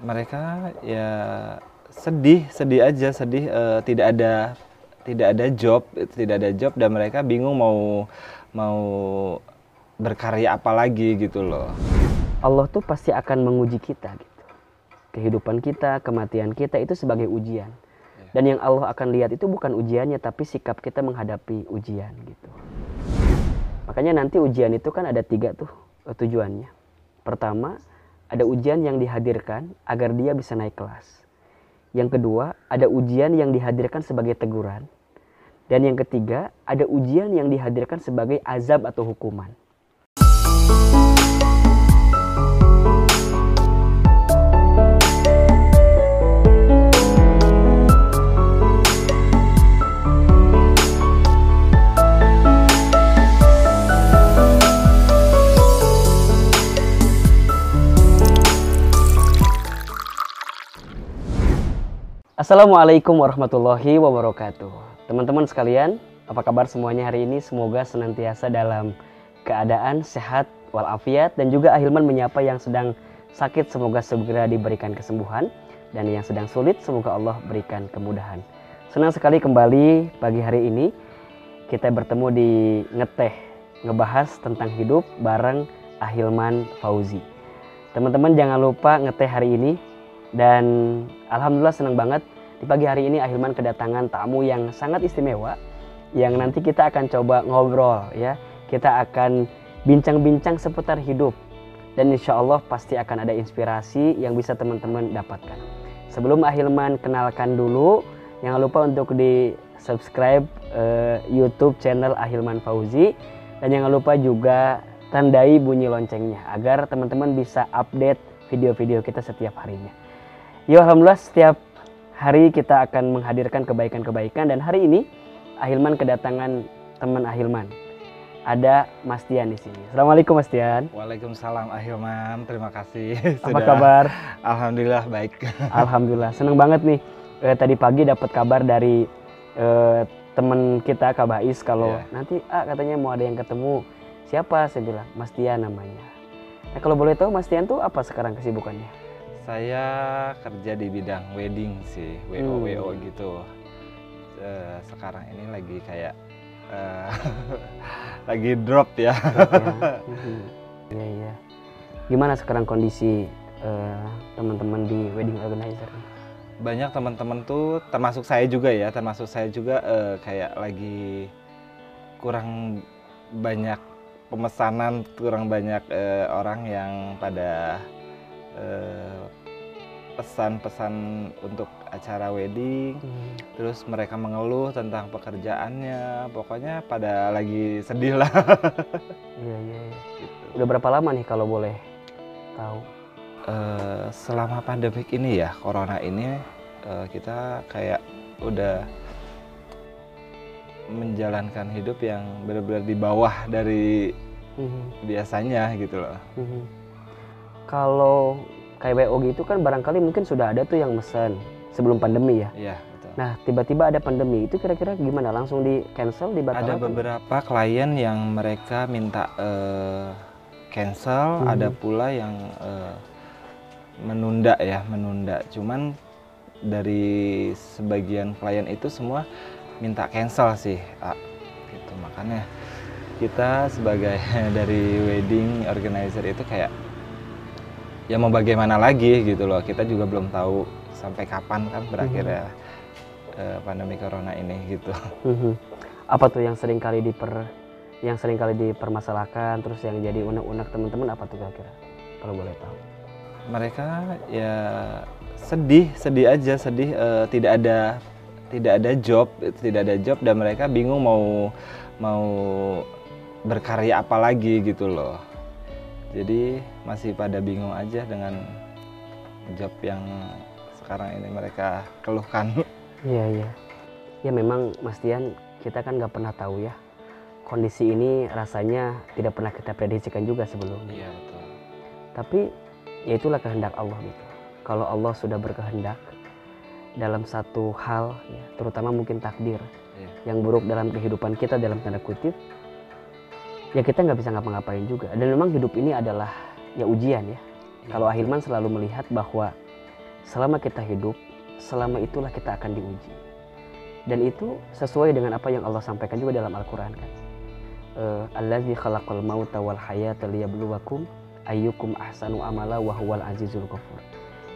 mereka ya sedih sedih aja sedih eh, tidak ada tidak ada job tidak ada job dan mereka bingung mau mau berkarya apa lagi gitu loh Allah tuh pasti akan menguji kita gitu. Kehidupan kita, kematian kita itu sebagai ujian. Dan yang Allah akan lihat itu bukan ujiannya tapi sikap kita menghadapi ujian gitu. Makanya nanti ujian itu kan ada tiga tuh eh, tujuannya. Pertama, ada ujian yang dihadirkan agar dia bisa naik kelas. Yang kedua, ada ujian yang dihadirkan sebagai teguran. Dan yang ketiga, ada ujian yang dihadirkan sebagai azab atau hukuman. Assalamualaikum warahmatullahi wabarakatuh. Teman-teman sekalian, apa kabar semuanya hari ini? Semoga senantiasa dalam keadaan sehat walafiat dan juga Ahilman menyapa yang sedang sakit semoga segera diberikan kesembuhan dan yang sedang sulit semoga Allah berikan kemudahan. Senang sekali kembali pagi hari ini kita bertemu di ngeteh ngebahas tentang hidup bareng Ahilman Fauzi. Teman-teman jangan lupa ngeteh hari ini dan alhamdulillah senang banget di pagi hari ini Ahilman kedatangan tamu yang sangat istimewa yang nanti kita akan coba ngobrol ya. Kita akan bincang-bincang seputar hidup dan insya Allah pasti akan ada inspirasi yang bisa teman-teman dapatkan. Sebelum Ahilman kenalkan dulu, jangan lupa untuk di subscribe uh, YouTube channel Ahilman Fauzi dan jangan lupa juga tandai bunyi loncengnya agar teman-teman bisa update video-video kita setiap harinya. Ya Alhamdulillah setiap hari kita akan menghadirkan kebaikan-kebaikan dan hari ini Ahilman kedatangan teman Ahilman. Ada Mas Tian di sini. Assalamualaikum Mas Tian. Waalaikumsalam Ahilman terima kasih Apa kabar? Alhamdulillah baik Alhamdulillah seneng banget nih. Eh, tadi pagi dapat kabar dari eh, teman kita Kak Bais kalau Iya. nanti ah katanya mau ada yang ketemu. Siapa? Saya bilang Mas Tian namanya. Nah, kalau boleh tahu Mas Tian tuh apa sekarang kesibukannya? Saya kerja di bidang wedding sih WO Hmm. WO gitu Eh, sekarang ini lagi kayak eh, lagi drop ya. Iya iya. Gimana sekarang kondisi eh, teman-teman di wedding organizer? banyak teman-teman tuh termasuk saya juga ya termasuk saya juga eh, kayak lagi kurang banyak pemesanan kurang banyak eh, orang yang pada eh, pesan-pesan untuk acara wedding terus mereka mengeluh tentang pekerjaannya pokoknya pada lagi sedih lah Iya iya. iya. gitu. Udah berapa lama nih kalau boleh tahu? Eh, selama pandemik ini ya corona ini eh, kita kayak udah menjalankan hidup yang benar-benar di bawah dari Mhm. biasanya gitu loh. Mhm. Kalau kayak WO gitu kan barangkali mungkin sudah ada tuh yang mesen sebelum pandemi ya. Iya betul. Nah tiba-tiba ada pandemi itu kira-kira gimana? Langsung di cancel Ada dibatalkan? beberapa klien yang mereka minta eh, cancel, Mhm. ada pula yang eh, menunda ya, menunda. Cuman dari sebagian klien itu semua minta cancel sih, A. gitu. Makanya kita sebagai dari wedding organizer itu kayak ya mau bagaimana lagi gitu loh. Kita juga belum tahu sampai kapan kan berakhirnya eh, pandemi corona ini gitu. Mhm. Apa tuh yang sering kali diper yang sering kali dipermasalahkan terus yang jadi unek-unek teman-teman apa tuh kira-kira? Kalau boleh tahu. mereka ya sedih sedih aja sedih eh, tidak ada tidak ada job tidak ada job dan mereka bingung mau mau berkarya apa lagi gitu loh jadi masih pada bingung aja dengan job yang sekarang ini mereka keluhkan Iya iya. Ya memang Mas Tian kita kan nggak pernah tahu ya kondisi ini rasanya tidak pernah kita prediksikan juga sebelumnya. iya betul Tapi ya itulah kehendak Allah gitu. Kalau Allah sudah berkehendak dalam satu hal, ya, terutama mungkin takdir Iya. yang buruk dalam kehidupan kita dalam tanda kutip, ya kita nggak bisa ngapa-ngapain juga. Dan memang hidup ini adalah ya ujian ya. Kalau Ahilman selalu melihat bahwa selama kita hidup, selama itulah kita akan diuji. Dan itu sesuai dengan apa yang Allah sampaikan juga dalam Al-Quran kan. Uh, Allazi khalaqal mauta wal hayata liyabluwakum ayyukum ahsanu amala wa huwal azizul ghafur.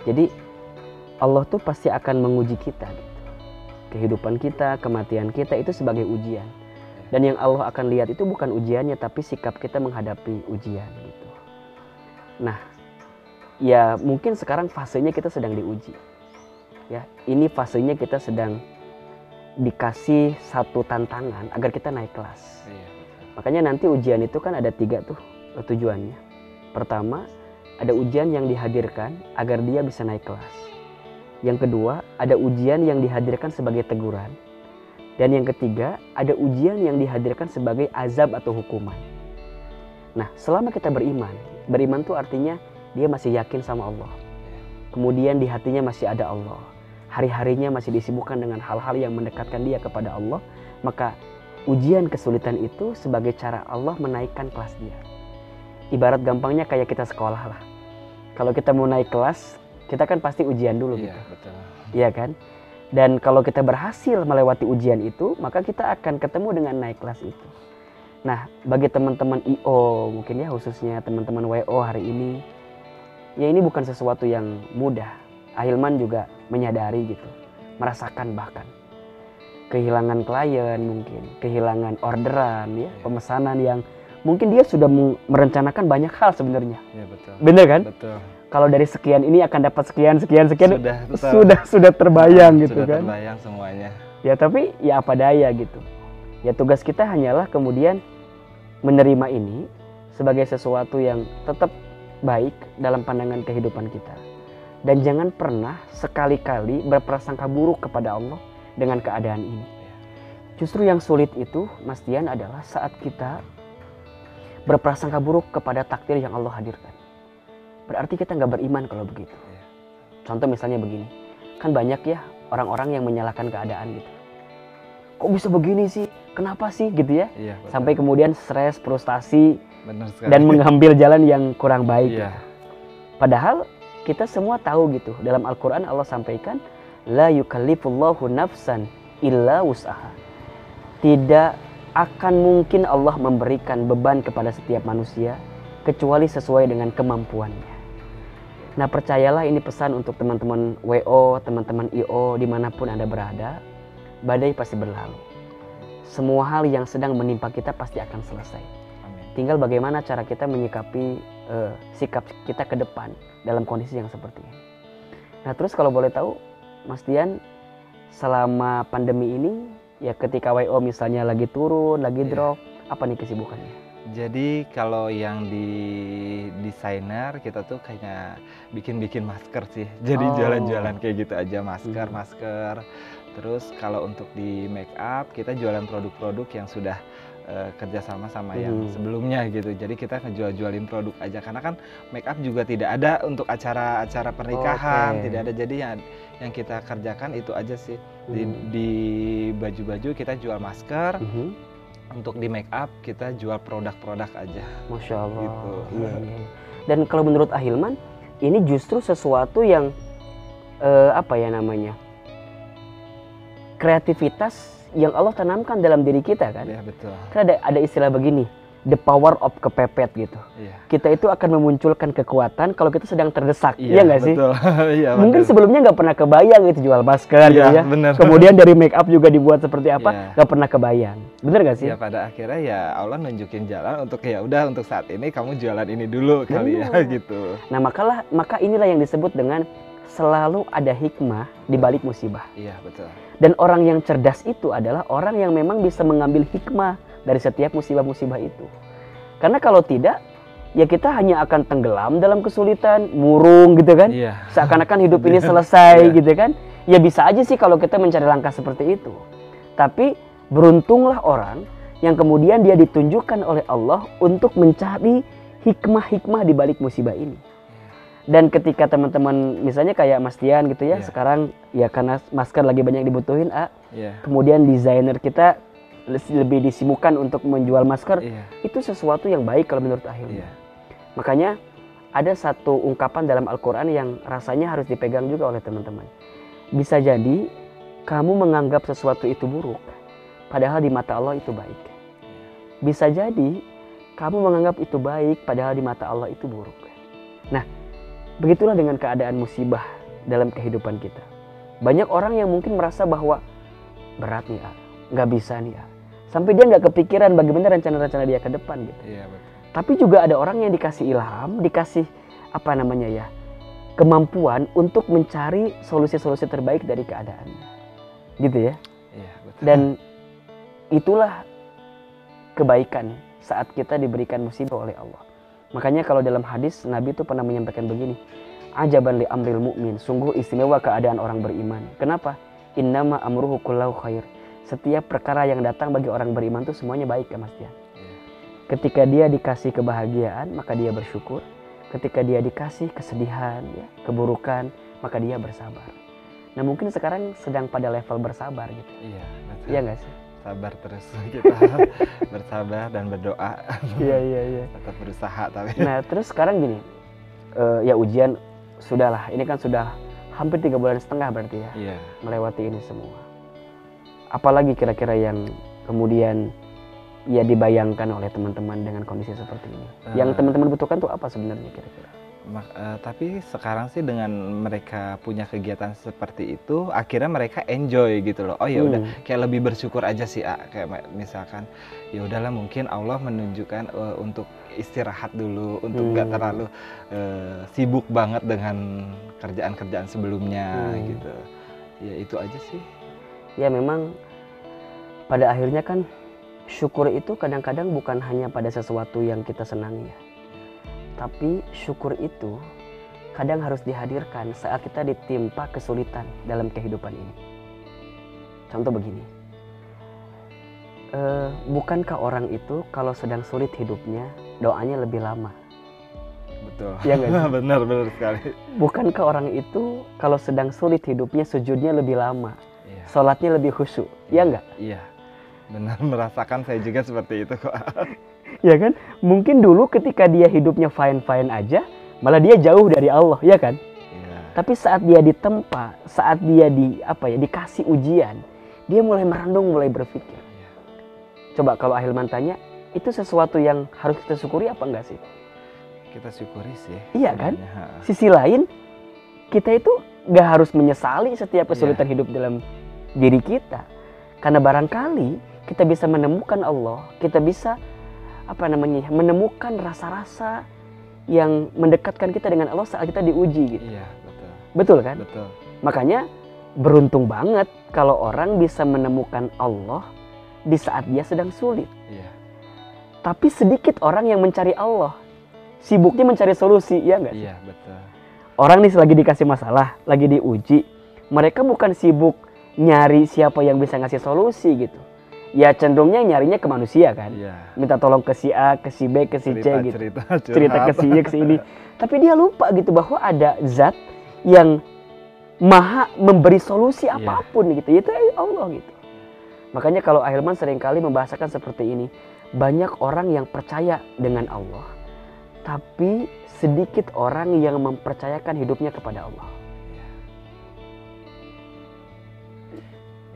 Jadi Allah tuh pasti akan menguji kita gitu. Kehidupan kita, kematian kita itu sebagai ujian. Dan yang Allah akan lihat itu bukan ujiannya tapi sikap kita menghadapi ujian gitu. Nah, ya mungkin sekarang fasenya kita sedang diuji. Ya, ini fasenya kita sedang dikasih satu tantangan agar kita naik kelas. Iya. Makanya nanti ujian itu kan ada tiga tuh tujuannya. Pertama, ada ujian yang dihadirkan agar dia bisa naik kelas. Yang kedua, ada ujian yang dihadirkan sebagai teguran. Dan yang ketiga, ada ujian yang dihadirkan sebagai azab atau hukuman. Nah, selama kita beriman, beriman tuh artinya dia masih yakin sama Allah. Kemudian di hatinya masih ada Allah. Hari-harinya masih disibukkan dengan hal-hal yang mendekatkan dia kepada Allah. Maka ujian kesulitan itu sebagai cara Allah menaikkan kelas dia. Ibarat gampangnya kayak kita sekolah lah. Kalau kita mau naik kelas, kita kan pasti ujian dulu Iya, gitu. betul. Iya kan? Dan kalau kita berhasil melewati ujian itu, maka kita akan ketemu dengan naik kelas itu. Nah, bagi teman-teman IO, mungkin ya khususnya teman-teman WO hari ini, ya ini bukan sesuatu yang mudah. Ahilman juga menyadari gitu, merasakan bahkan kehilangan klien mungkin, kehilangan orderan ya, Iya. pemesanan yang mungkin dia sudah merencanakan banyak hal sebenarnya. Iya, betul. Bener kan? Betul. Kalau dari sekian ini akan dapat sekian sekian sekian Sudah, betul. sudah sudah terbayang gitu Sudah kan. terbayang semuanya. Ya tapi ya apa daya gitu. Ya tugas kita hanyalah kemudian menerima ini sebagai sesuatu yang tetap baik dalam pandangan kehidupan kita. Dan jangan pernah sekali-kali berprasangka buruk kepada Allah dengan keadaan ini. Justru yang sulit itu, Mas Dian, adalah saat kita berprasangka buruk kepada takdir yang Allah hadirkan. Berarti kita nggak beriman kalau begitu. Iya. Contoh misalnya begini, kan banyak ya orang-orang yang menyalahkan keadaan gitu. Kok bisa begini sih? Kenapa sih gitu ya? Iya, betul. Sampai kemudian stres, frustasi, dan mengambil jalan yang kurang baik. Iya. Padahal kita semua tahu gitu. Dalam Al-Quran Allah sampaikan, La yukallifullahu nafsan illa wus'aha. Tidak akan mungkin Allah memberikan beban kepada setiap manusia kecuali sesuai dengan kemampuannya. Nah percayalah ini pesan untuk teman-teman WO, teman-teman IO di mana pun Anda berada, badai pasti berlalu. Semua hal yang sedang menimpa kita pasti akan selesai. Amin. Tinggal bagaimana cara kita menyikapi eh, sikap kita ke depan dalam kondisi yang seperti ini. Nah terus kalau boleh tahu, Mas Dian, selama pandemi ini, ya ketika WO misalnya lagi turun, lagi Iya. drop, apa nih kesibukannya? Jadi kalau yang di desainer kita tuh kayak bikin-bikin masker sih. Jadi Oh. jualan-jualan kayak gitu aja masker, Mhm. masker. Terus kalau untuk di make up kita jualan produk-produk yang sudah eh, kerjasama sama yang Mhm. sebelumnya gitu. Jadi kita ngejual-jualin produk aja karena kan make up juga tidak ada untuk acara-acara pernikahan, Oke. tidak ada. Jadi yang yang kita kerjakan itu aja sih. Di, Hmm. di baju-baju kita jual masker, Mhm. Untuk di make up kita jual produk-produk aja. Masya Allah. Gitu. Iya, iya. Dan kalau menurut Ahilman, ini justru sesuatu yang eh, apa ya namanya? Kreativitas yang Allah tanamkan dalam diri kita kan. Iya betul. Kan ada ada istilah begini, the power of kepepet gitu. Iya. Kita itu akan memunculkan kekuatan kalau kita sedang terdesak. Iya nggak sih? betul. Iya Mungkin betul. sebelumnya nggak pernah kebayang itu jual masker gitu Iya, ya. benar. Kemudian dari make up juga dibuat seperti apa? Iya. Nggak pernah kebayang. Bener gak sih? Ya pada akhirnya ya Allah nunjukin jalan untuk ya udah untuk saat ini kamu jualan ini dulu kali ya Benar. gitu. Nah makalah maka inilah yang disebut dengan selalu ada hikmah di balik musibah. Iya betul. Dan orang yang cerdas itu adalah orang yang memang bisa mengambil hikmah dari setiap musibah-musibah itu. Karena kalau tidak, ya kita hanya akan tenggelam dalam kesulitan, murung gitu kan. Iya. Seakan-akan hidup ini selesai Iya. gitu kan. Ya bisa aja sih kalau kita mencari langkah seperti itu. Tapi beruntunglah orang yang kemudian dia ditunjukkan oleh Allah untuk mencari hikmah-hikmah di balik musibah ini. Dan ketika teman-teman misalnya kayak Mas Tian gitu ya, Iya. sekarang ya karena masker lagi banyak dibutuhin, A, Iya. kemudian desainer kita lebih disibukkan untuk menjual masker, Iya. itu sesuatu yang baik kalau menurut Ahilman. Iya. Makanya ada satu ungkapan dalam Al-Quran yang rasanya harus dipegang juga oleh teman-teman. Bisa jadi kamu menganggap sesuatu itu buruk, padahal di mata Allah itu baik. Bisa jadi kamu menganggap itu baik, padahal di mata Allah itu buruk. Nah, begitulah dengan keadaan musibah dalam kehidupan kita. Banyak orang yang mungkin merasa bahwa berat nih, ah, nggak bisa nih, ah. Sampai dia nggak kepikiran bagaimana rencana-rencana dia ke depan gitu. Iya betul. Tapi juga ada orang yang dikasih ilham, dikasih apa namanya ya, kemampuan untuk mencari solusi-solusi terbaik dari keadaannya. Gitu ya. Iya betul. Dan itulah kebaikan saat kita diberikan musibah oleh Allah. Makanya kalau dalam hadis Nabi itu pernah menyampaikan begini, ajaban li amril mukmin, sungguh istimewa keadaan orang beriman. Kenapa? Innama amruhu kullahu khair. Setiap perkara yang datang bagi orang beriman itu semuanya baik ya Mas Dian. Iya. Ketika dia dikasih kebahagiaan, maka dia bersyukur. Ketika dia dikasih kesedihan, ya, keburukan, maka dia bersabar. Nah mungkin sekarang sedang pada level bersabar gitu. Iya betul. Iya nggak sih? Sabar terus kita bersabar dan berdoa. Iya iya iya. Tetap berusaha tapi. Nah terus sekarang gini, eh, ya ujian sudahlah. Ini kan sudah hampir tiga bulan setengah berarti ya Iya. melewati ini semua. Apalagi kira-kira yang kemudian ya dibayangkan oleh teman-teman dengan kondisi seperti ini. Yang Eh. teman-teman butuhkan tuh apa sebenarnya kira-kira? Eh, tapi sekarang sih dengan mereka punya kegiatan seperti itu, akhirnya mereka enjoy gitu loh. Oh ya udah, Hmm. kayak lebih bersyukur aja sih, A. kayak misalkan ya udahlah mungkin Allah menunjukkan eh, untuk istirahat dulu, untuk nggak Hmm. terlalu eh, sibuk banget dengan kerjaan-kerjaan sebelumnya Hmm. gitu. Ya itu aja sih. Ya memang pada akhirnya kan syukur itu kadang-kadang bukan hanya pada sesuatu yang kita senangi ya. Tapi syukur itu kadang harus dihadirkan saat kita ditimpa kesulitan dalam kehidupan ini. Contoh begini. Eh, bukankah orang itu kalau sedang sulit hidupnya doanya lebih lama? Betul. Iya nggak sih? benar benar sekali. Bukankah orang itu kalau sedang sulit hidupnya sujudnya lebih lama? Iya. Sholatnya lebih khusyuk? Ya nggak? Iya. Benar merasakan saya juga seperti itu kok. ya kan mungkin dulu ketika dia hidupnya fine fine aja malah dia jauh dari Allah ya kan Iya. tapi saat dia ditempa saat dia di apa ya dikasih ujian dia mulai merandung mulai berpikir Iya. coba kalau Ahilman tanya itu sesuatu yang harus kita syukuri apa enggak sih Kita syukuri sih. Iya kan? sisi lain kita itu nggak harus menyesali setiap kesulitan Iya. hidup dalam diri kita karena barangkali kita bisa menemukan Allah kita bisa apa namanya ya, menemukan rasa-rasa yang mendekatkan kita dengan Allah saat kita diuji gitu Iya, betul. betul kan Betul. makanya beruntung banget kalau orang bisa menemukan Allah di saat dia sedang sulit Iya. tapi sedikit orang yang mencari Allah sibuknya mencari solusi ya enggak Iya, betul. orang nih lagi dikasih masalah, lagi diuji, mereka bukan sibuk nyari siapa yang bisa ngasih solusi gitu. Ya cenderungnya nyarinya ke manusia kan. Iya. Minta tolong ke si A, ke si B, ke si C cerita, gitu. cerita, Cerita ke si Y, ke si ini. Tapi dia lupa gitu bahwa ada zat yang maha memberi solusi Iya. apa pun gitu. Itu Allah gitu. Makanya kalau Ahilman sering kali membahasakan seperti ini. Banyak orang yang percaya dengan Allah. Tapi sedikit orang yang mempercayakan hidupnya kepada Allah.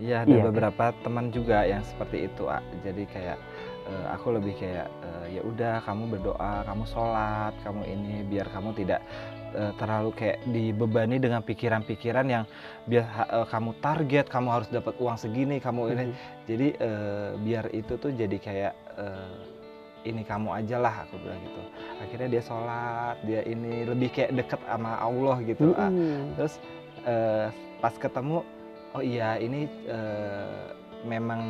Iya, ada Iya, kan? beberapa teman juga yang seperti itu, A. Jadi kayak eh, aku lebih kayak eh, ya udah kamu berdoa, kamu sholat, kamu ini biar kamu tidak eh, terlalu kayak dibebani dengan pikiran-pikiran yang biar eh, kamu target, kamu harus dapat uang segini, kamu ini. Mhm. Jadi eh, biar itu tuh jadi kayak eh, ini kamu aja lah aku bilang gitu. Akhirnya dia sholat, dia ini lebih kayak deket sama Allah gitu. A. Mm-mm. Terus eh, pas ketemu, oh iya ini eh, memang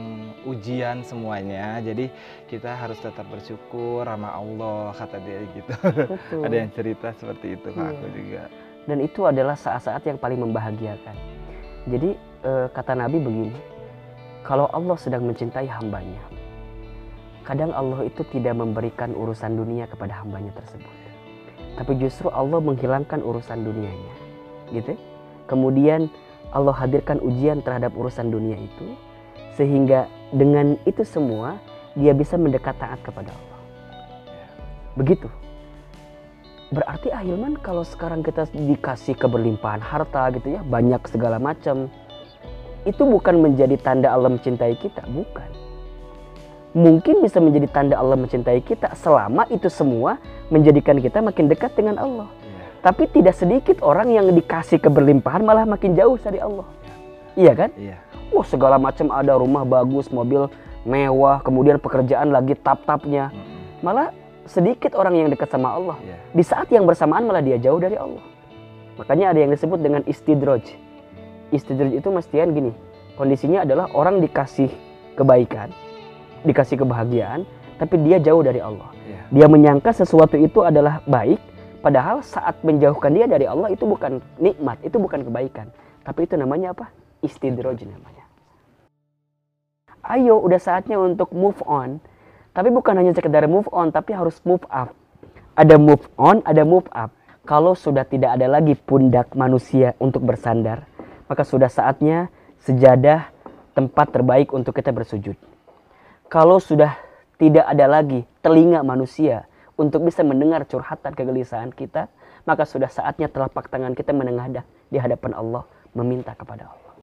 ujian semuanya. Jadi kita harus tetap bersyukur sama Allah kata dia gitu. Betul. Ada yang cerita seperti itu ke Iya. aku juga. Dan itu adalah saat-saat yang paling membahagiakan. Jadi eh, kata Nabi begini, kalau Allah sedang mencintai hambanya, kadang Allah itu tidak memberikan urusan dunia kepada hambanya tersebut. Tapi justru Allah menghilangkan urusan dunianya. Gitu. Kemudian Allah hadirkan ujian terhadap urusan dunia itu sehingga dengan itu semua dia bisa mendekat taat kepada Allah. Begitu. berarti ahilman kalau sekarang kita dikasih keberlimpahan harta gitu ya banyak segala macam itu bukan menjadi tanda Allah mencintai kita bukan mungkin bisa menjadi tanda Allah mencintai kita selama itu semua menjadikan kita makin dekat dengan Allah. Tapi tidak sedikit orang yang dikasih keberlimpahan malah makin jauh dari Allah iya kan Iya. Wah segala macam ada rumah bagus, mobil mewah, kemudian pekerjaan lagi tap-tapnya. Mm-mm. Malah sedikit orang yang dekat sama Allah. Iya. Di saat yang bersamaan malah dia jauh dari Allah. Makanya ada yang disebut dengan istidroj. Istidroj itu mestian gini, kondisinya adalah orang dikasih kebaikan, dikasih kebahagiaan, tapi dia jauh dari Allah. Iya. Dia menyangka sesuatu itu adalah baik, padahal saat menjauhkan dia dari Allah itu bukan nikmat, itu bukan kebaikan. Tapi itu namanya apa? Istidroj namanya. Ayo, udah saatnya untuk move on. Tapi bukan hanya sekedar move on, tapi harus move up. Ada move on, ada move up. Kalau sudah tidak ada lagi pundak manusia untuk bersandar, maka sudah saatnya sejadah tempat terbaik untuk kita bersujud. Kalau sudah tidak ada lagi telinga manusia untuk bisa mendengar curhatan kegelisahan kita, maka sudah saatnya telapak tangan kita menengadah di hadapan Allah meminta kepada Allah.